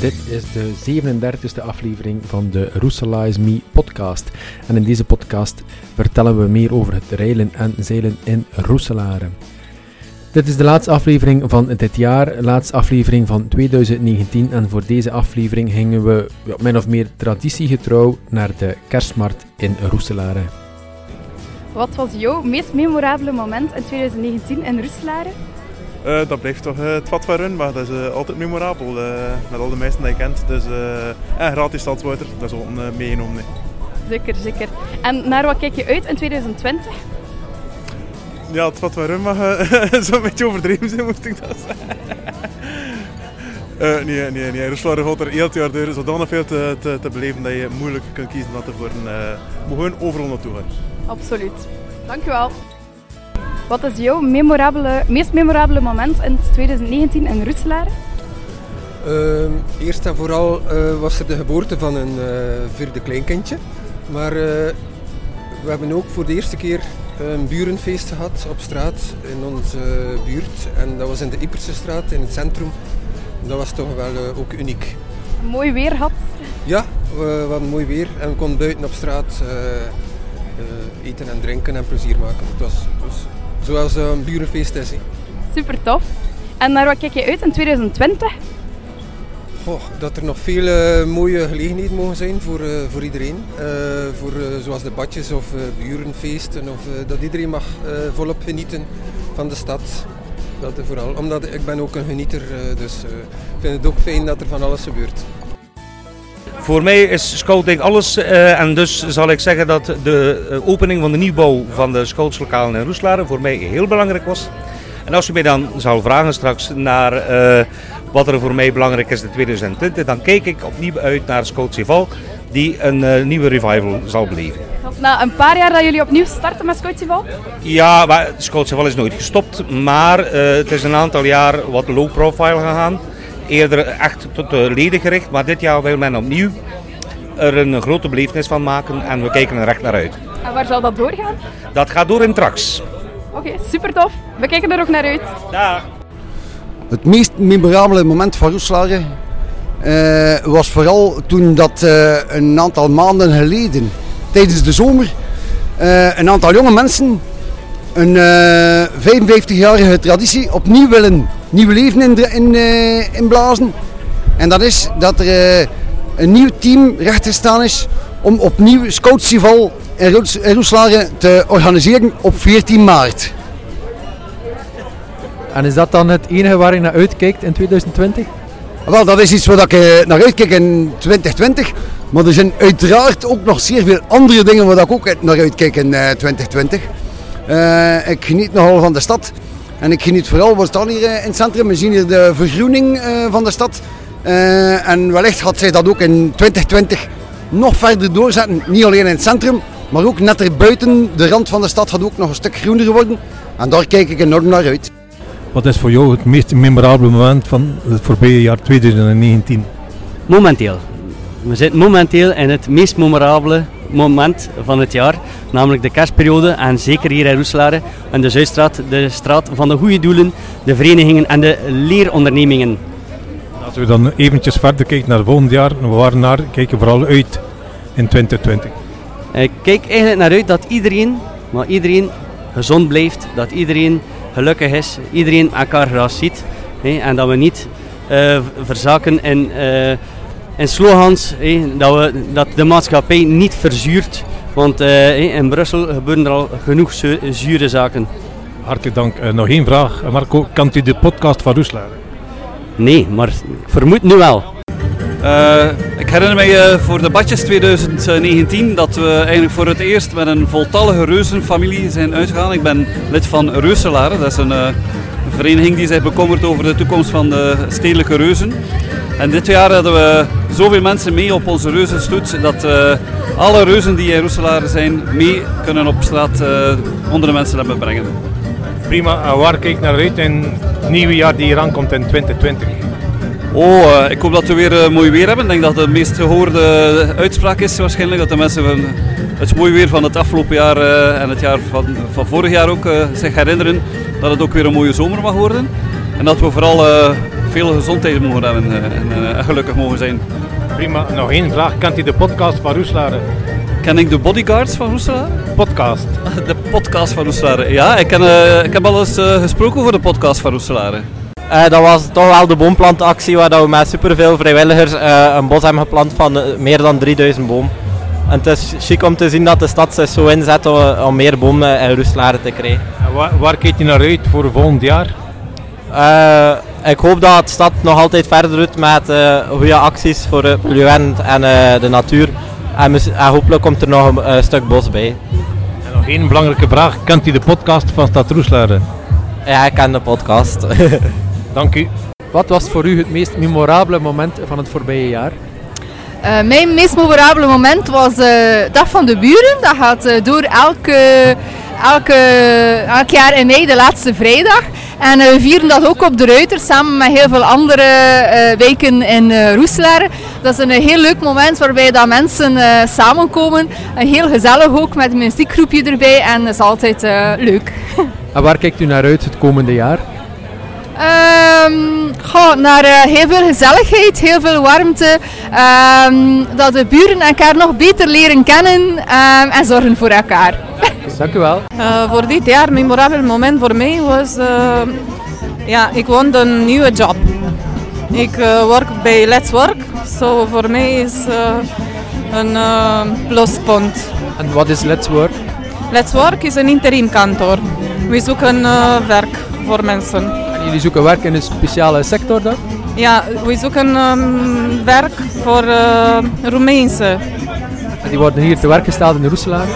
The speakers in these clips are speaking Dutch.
Dit is de 37e aflevering van de Roeselize Me podcast. En in deze podcast vertellen we meer over het reilen en zeilen in Roeselare. Dit is de laatste aflevering van dit jaar, laatste aflevering van 2019. En voor deze aflevering gingen we ja, min of meer traditiegetrouw naar de kerstmarkt in Roeselare. Wat was jouw meest memorabele moment in 2019 in Roeselare? Uh, dat blijft toch uh, het vat van run, maar dat is uh, altijd memorabel. met al de meesten die je kent. Dus, en gratis stadswater, dat is ook een meegenomen. Nee. Zeker, zeker. En naar wat kijk je uit in 2020? Ja, het vat van zo'n beetje overdreven zijn, moet ik dat zeggen. nee, nee, nee. Roeselare gaat er heel het jaar door zodanig veel te, te, te, beleven dat je moeilijk kunt kiezen wat er voor een... moet gewoon overal naartoe gaan. Absoluut. Dankjewel. Wat is jouw memorabele, meest memorabele moment in 2019 in Roeselare? Uh, eerst en vooral uh, was er de geboorte van een uh, vierde kleinkindje. Maar uh, we hebben ook voor de eerste keer een burenfeest gehad op straat in onze buurt. En dat was in de Iperse straat in het centrum. Dat was toch wel ook uniek. Mooi weer had? Ja, we, we hadden mooi weer en we konden buiten op straat eten en drinken en plezier maken. Het was, het was Zoals een burenfeest is. Super tof. En naar wat kijk je uit in 2020? Goh, dat er nog veel uh, mooie gelegenheden mogen zijn voor, uh, voor iedereen. Uh, voor zoals de badjes of burenfeesten. Of dat iedereen mag volop genieten van de stad. Dat vooral. Omdat ik ben ook een genieter, dus ik vind het ook fijn dat er van alles gebeurt. Voor mij is scouting alles uh, en dus zal ik zeggen dat de eh, opening van de nieuwbouw van de scoutslokalen in Roeslaren voor mij heel belangrijk was. En als u mij dan zal vragen straks naar uh, wat er voor mij belangrijk is in 2020, dan kijk ik opnieuw uit naar Scoutseval die een uh, nieuwe revival zal beleven. Na een paar jaar dat jullie opnieuw starten met Scoutseval? Ja, maar Scoutseval is nooit gestopt, maar het is een aantal jaar wat low profile gegaan eerder echt tot de leden gericht. Maar dit jaar wil men opnieuw er een grote belevenis van maken en we kijken er echt naar uit. En waar zal dat doorgaan? Dat gaat door in Trax. Oké, super tof. We kijken er ook naar uit. Dag. Het meest memorabele moment van Roeselare uh, was vooral toen dat uh, een aantal maanden geleden, tijdens de zomer, uh, een aantal jonge mensen een 55-jarige traditie opnieuw willen nieuw leven in, in, uh, inblazen. En dat is dat er uh, een nieuw team rechtgestaan is om opnieuw Scoutfestival in, in Roeslaren te organiseren op 14 maart. En is dat dan het enige waar je naar uitkijkt in 2020? Wel, dat is iets waar ik uh, naar uitkijk in 2020. Maar er zijn uiteraard ook nog zeer veel andere dingen waar ik ook naar uitkijk in 2020. ik geniet nogal van de stad. En ik geniet vooral, we staan hier in het centrum, we zien hier de vergroening eh, van de stad. Uh, en wellicht gaat zij dat ook in 2020 nog verder doorzetten. Niet alleen in het centrum, maar ook net er buiten de rand van de stad gaat ook nog een stuk groener worden. En daar kijk ik enorm naar uit. Wat is voor jou het meest memorabele moment van het voorbije jaar 2019? Momenteel. We zitten momenteel in het meest memorabele moment van het jaar, namelijk de kerstperiode. En zeker hier in Roeselare en de Zuidstraat, de straat van de goede doelen, de verenigingen en de leerondernemingen. Als we dan eventjes verder kijken naar volgend jaar, waar naar kijken vooral uit in 2020? Ik kijk eigenlijk naar uit dat iedereen, maar iedereen gezond blijft, dat iedereen gelukkig is, iedereen elkaar graag ziet. en dat we niet uh, verzaken in... Uh, en slogans, dat, we, dat de maatschappij niet verzuurt. Want eh, in Brussel gebeuren er al genoeg zure zaken. Hartelijk dank. Uh, nog één vraag. Marco, kent u de podcast van Roeslaar? Nee, maar ik vermoed nu wel. Uh, ik herinner mij voor de Badjes 2019 dat we eigenlijk voor het eerst met een voltallige reuzenfamilie zijn uitgegaan. Ik ben lid van Reuselaren, dat is een, een vereniging die zich bekommert over de toekomst van de stedelijke reuzen. En dit jaar hadden we zoveel mensen mee op onze reuzenstoet dat alle reuzen die in Roeselare zijn mee kunnen op straat onder de mensen hebben brengen. Prima, waar kijk naar uit in het nieuwe jaar die hier aankomt in 2020? Oh, uh, ik hoop dat we weer mooi weer hebben. Ik denk dat de meest gehoorde uitspraak is waarschijnlijk dat de mensen van het mooie weer van het afgelopen jaar en het jaar van, van vorig jaar ook zich herinneren dat het ook weer een mooie zomer mag worden. En dat we vooral veel gezondheid mogen hebben en, gelukkig mogen zijn. Prima, nog één vraag. Kent u de podcast van Roeselare? Ken ik de bodyguards van Roeselare? Podcast. De podcast van Roeselare. Ja, ik, ken, ik heb al eens gesproken voor de podcast van Roeselare. Uh, dat was toch wel de boomplantactie waar dat we met superveel vrijwilligers uh, een bos hebben geplant van uh, meer dan 3000 boom. En het is chic om te zien dat de stad zich zo inzet om, om meer bomen in Roeselare te krijgen. Waar, waar kijkt je naar uit voor volgend jaar? ik hoop dat de stad nog altijd verder doet met goede acties voor het milieu en, en de natuur. En, en, hopelijk komt er nog een stuk bos bij. En nog één belangrijke vraag. Kent u de podcast van Stad Roeselare? Ja, ik ken de podcast. Dank u. Wat was voor u het meest memorabele moment van het voorbije jaar? Uh, mijn meest memorabele moment was de uh, Dag van de Buren. Dat gaat uh, door elke, elke, elk jaar in mei, de laatste vrijdag. En we vieren dat ook op de Ruiter samen met heel veel andere wijken in uh, Roeselare. Dat is een heel leuk moment waarbij dat mensen samenkomen. heel gezellig ook met een muziekgroepje erbij en dat is altijd leuk. En waar kijkt u naar uit het komende jaar? Um, goh, naar uh, heel veel gezelligheid, heel veel warmte. Um, dat de buren elkaar nog beter leren kennen um, en zorgen voor elkaar. Dank u wel. Uh, voor dit jaar, een memorabel moment voor mij was... Uh, ja, ik won een nieuwe job. Ik werk bij Let's Work. So voor mij is een pluspunt. En wat is Let's Work? Let's Work is een interim kantoor. We zoeken werk voor mensen. En jullie zoeken werk in een speciale sector dan? Ja, we zoeken um, werk voor uh, Roemeense. En die worden hier te werk gesteld in Roeselare?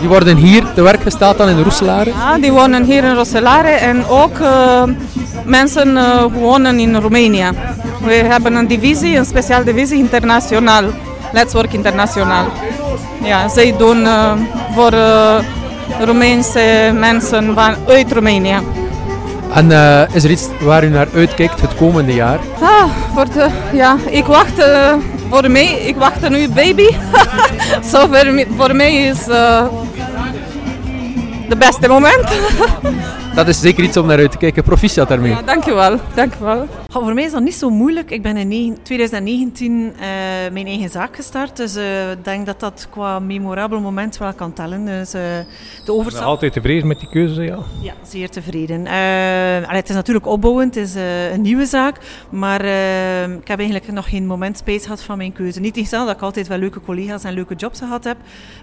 Die worden hier te werk gesteld dan in Roeselare? Ja, die wonen hier in Roeselare en ook uh, mensen uh, wonen in Roemenië. We hebben een divisie, een speciale divisie internationaal. Let's Work Internationaal. Ja, zij doen voor Roemeense mensen uit Roemenië. En uh, is er iets waar u naar uitkijkt het komende jaar? Ah, voor de, ja, ik wacht uh, voor mij, ik wacht nu baby. Zo voor, voor mij is uh, de beste moment. dat is zeker iets om naar uit te kijken. Proficiat daarmee. Ja, dankjewel. dankjewel. Ja, voor mij is dat niet zo moeilijk. Ik ben in 2019 uh, mijn eigen zaak gestart. Dus ik uh, denk dat dat qua memorabel moment wel kan tellen. Dus, uh, de overstap... Altijd tevreden met die keuze, ja? Ja, zeer tevreden. Allee, het is natuurlijk opbouwend. Het is een nieuwe zaak. Maar ik heb eigenlijk nog geen moment spijt gehad van mijn keuze. Niet tegenstaande dat ik altijd wel leuke collega's en leuke jobs gehad heb.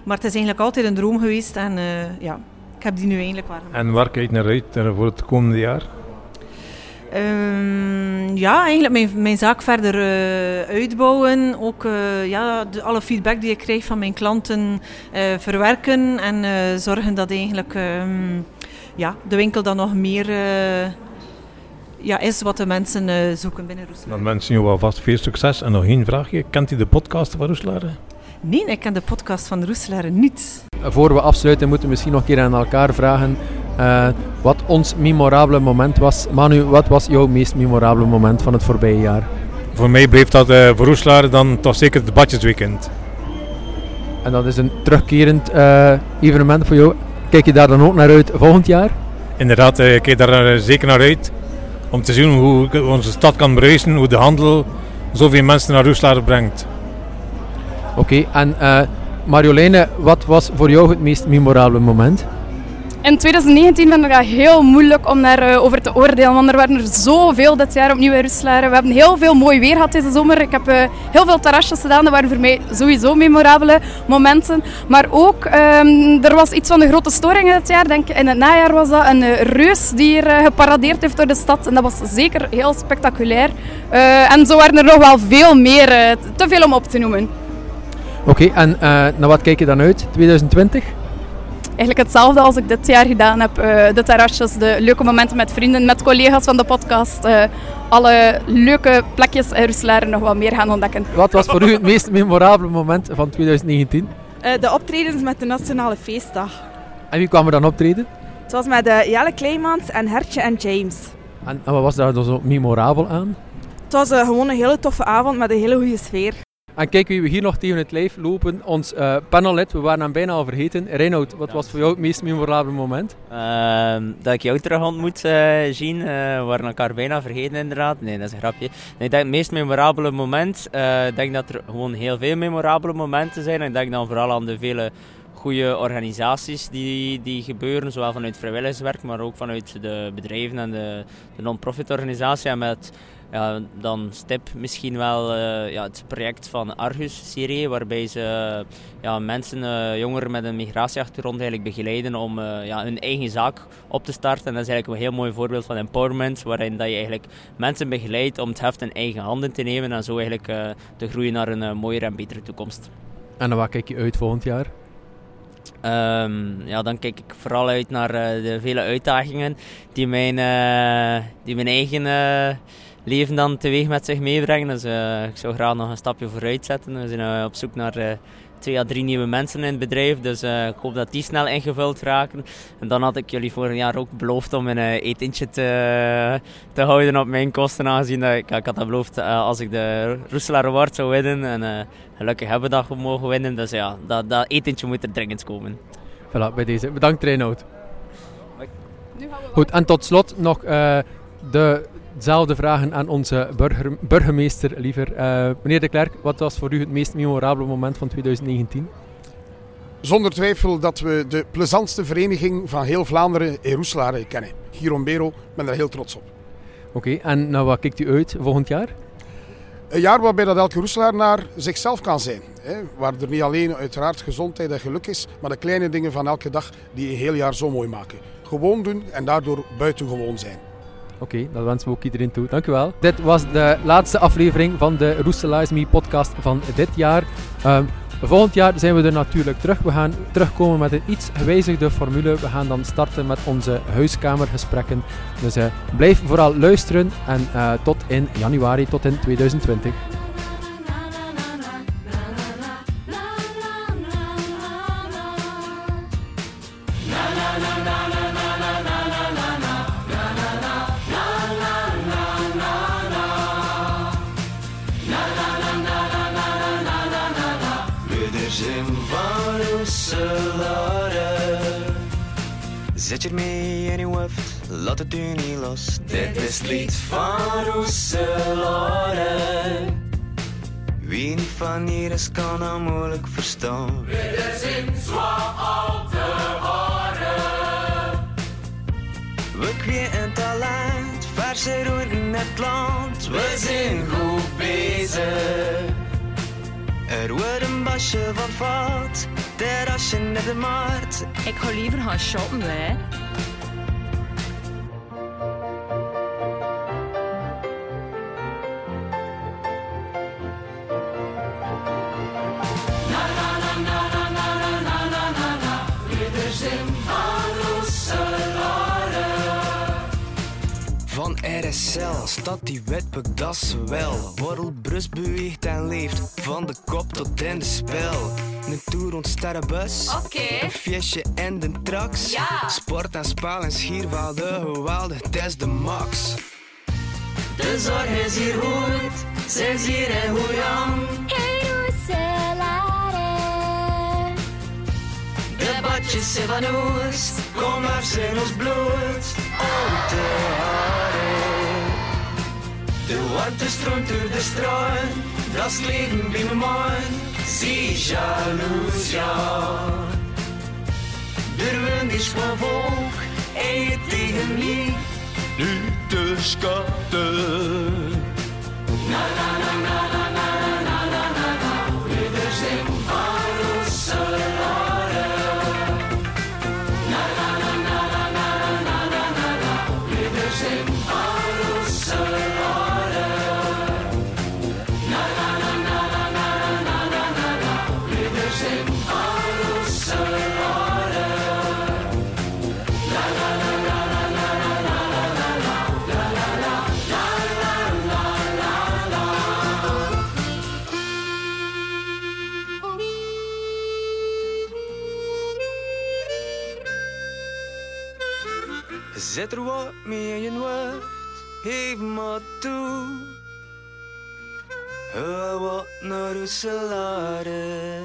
Maar het is eigenlijk altijd een droom geweest. En ja, ik heb die nu eindelijk waargemaakt. En waar kijk je naar uit voor het komende jaar? Um, ja, eigenlijk mijn, mijn zaak verder uh, uitbouwen. Ook uh, ja, de, alle feedback die ik krijg van mijn klanten uh, verwerken. En zorgen dat eigenlijk um, ja, de winkel dan nog meer ja, is wat de mensen zoeken binnen Roeselare. Dan wensen jullie alvast veel succes. En nog één vraagje. Kent u de podcast van Roeselare? Nee, ik ken de podcast van Roeselare niet. Voor we afsluiten moeten we misschien nog een keer aan elkaar vragen uh, wat ons memorabele moment was. Manu, wat was jouw meest memorabele moment van het voorbije jaar? Voor mij bleef dat uh, voor Roeslaar dan toch zeker het badjesweekend. En dat is een terugkerend uh, evenement voor jou. Kijk je daar dan ook naar uit volgend jaar? Inderdaad, ik kijk daar zeker naar uit. Om te zien hoe onze stad kan bruisen, hoe de handel zoveel mensen naar Roeslaar brengt. Oké, en Marjoleine, wat was voor jou het meest memorabele moment? In 2019 vind ik dat heel moeilijk om daarover uh, te oordelen, want er waren er zoveel dit jaar opnieuw in Roeselare. We hebben heel veel mooi weer gehad deze zomer. Ik heb uh, heel veel terrasjes gedaan, dat waren voor mij sowieso memorabele momenten. Maar ook, um, er was iets van de grote storing dit jaar. Denk, in het najaar was dat een uh, reus die hier geparadeerd heeft door de stad. En dat was zeker heel spectaculair. en zo waren er nog wel veel meer, te veel om op te noemen. Oké, okay, en naar wat kijk je dan uit, 2020? eigenlijk hetzelfde als ik dit jaar gedaan heb. Uh, de terrasjes, de leuke momenten met vrienden, met collega's van de podcast. Uh, alle leuke plekjes in Roeselare nog wat meer gaan ontdekken. Wat was voor u het meest memorabele moment van 2019? Uh, de optredens met de Nationale Feestdag. En wie kwam er dan optreden? Het was met uh, Jelle Kleimans en Hertje en James. En, en wat was daar dan zo memorabel aan? Het was uh, gewoon een hele toffe avond met een hele goede sfeer. En kijk wie we hier nog tegen het lijf lopen. Ons uh, panellid, we waren hem bijna al vergeten. Reinoud, wat was voor jou het meest memorabele moment? Uh, dat ik jou terug ontmoet, uh, Jean. Uh, we waren elkaar bijna vergeten inderdaad. Nee, dat is een grapje. Nee, ik denk het meest memorabele moment. ik denk dat er gewoon heel veel memorabele momenten zijn. En ik denk dan vooral aan de vele goede organisaties die, die gebeuren, zowel vanuit vrijwilligerswerk, maar ook vanuit de bedrijven en de, de non-profit organisatie. En met ja, dan STIP misschien wel uh, ja, het project van Argus-serie, waarbij ze ja, mensen, uh, jongeren met een migratieachtergrond eigenlijk begeleiden om uh, ja, hun eigen zaak op te starten. En dat is eigenlijk een heel mooi voorbeeld van empowerment, waarin dat je eigenlijk mensen begeleidt om het heft in eigen handen te nemen en zo eigenlijk te groeien naar een mooiere en betere toekomst. En dan wat kijk je uit volgend jaar? Um, ja, dan kijk ik vooral uit naar de vele uitdagingen die mijn, die mijn eigen leven dan teweeg met zich meebrengen. Dus ik zou graag nog een stapje vooruit zetten. We zijn op zoek naar twee à drie nieuwe mensen in het bedrijf. Dus ik hoop dat die snel ingevuld raken. En dan had ik jullie voor een jaar ook beloofd om een etentje te, te houden op mijn kosten. Aangezien dat ik, ik had dat beloofd als ik de Roeselaar Award zou winnen. En gelukkig hebben we dat mogen winnen. Dus ja, dat, dat etentje moet er dringend komen. Voilà, bij deze. Bedankt Reinoud. Goed, en tot slot nog de Dezelfde vragen aan onze burger, burgemeester liever. Uh, meneer De Klerk, wat was voor u het meest memorabele moment van 2019? Zonder twijfel dat we de plezantste vereniging van heel Vlaanderen in Roeselare kennen. Girombero, ben daar heel trots op. Oké, en nou, wat kijkt u uit volgend jaar? Een jaar waarbij dat elke Roeselaar naar zichzelf kan zijn. Hè? Waar er niet alleen uiteraard gezondheid en geluk is, maar de kleine dingen van elke dag die een heel jaar zo mooi maken. Gewoon doen en daardoor buitengewoon zijn. Oké, dat wensen we ook iedereen toe. Dank u wel. Dit was de laatste aflevering van de Roestelize Me podcast van dit jaar. Um, volgend jaar zijn we er natuurlijk terug. We gaan terugkomen met een iets gewijzigde formule. We gaan dan starten met onze huiskamergesprekken. Dus uh, blijf vooral luisteren en uh, tot in januari, tot in 2020. Zet je mee in je hoofd, laat het u niet los. Dit is het lied van Roeselare. Wie niet van hier is, kan dat moeilijk verstaan. Is in zwaar te horen. We kweten talent, verse roeren het land. We zijn goed bezig. Er wordt een basje van vat terrasje net de markt. Ik ga liever gaan shoppen, hè. Van RSL staat die wetboek, dat ze wel. Borrelbrust beweegt en leeft, van de kop tot in de spel. Een tour rond. Oké. Een feestje en de trax. Ja. Sport en spel en schierwaalde het is de max. De zorg is hier goed, ze is hier in Hoejan. De badjes zijn van ons, kom maar zijn ons bloed. Oh, de haren. De warmte stroomt door de straat, dat is leven bij mijn man se de Durven is gewoon volk, eet tegen te schatten. Dus Zet er wat mee in hoofd, geef maar toe. wat naar Roeselare.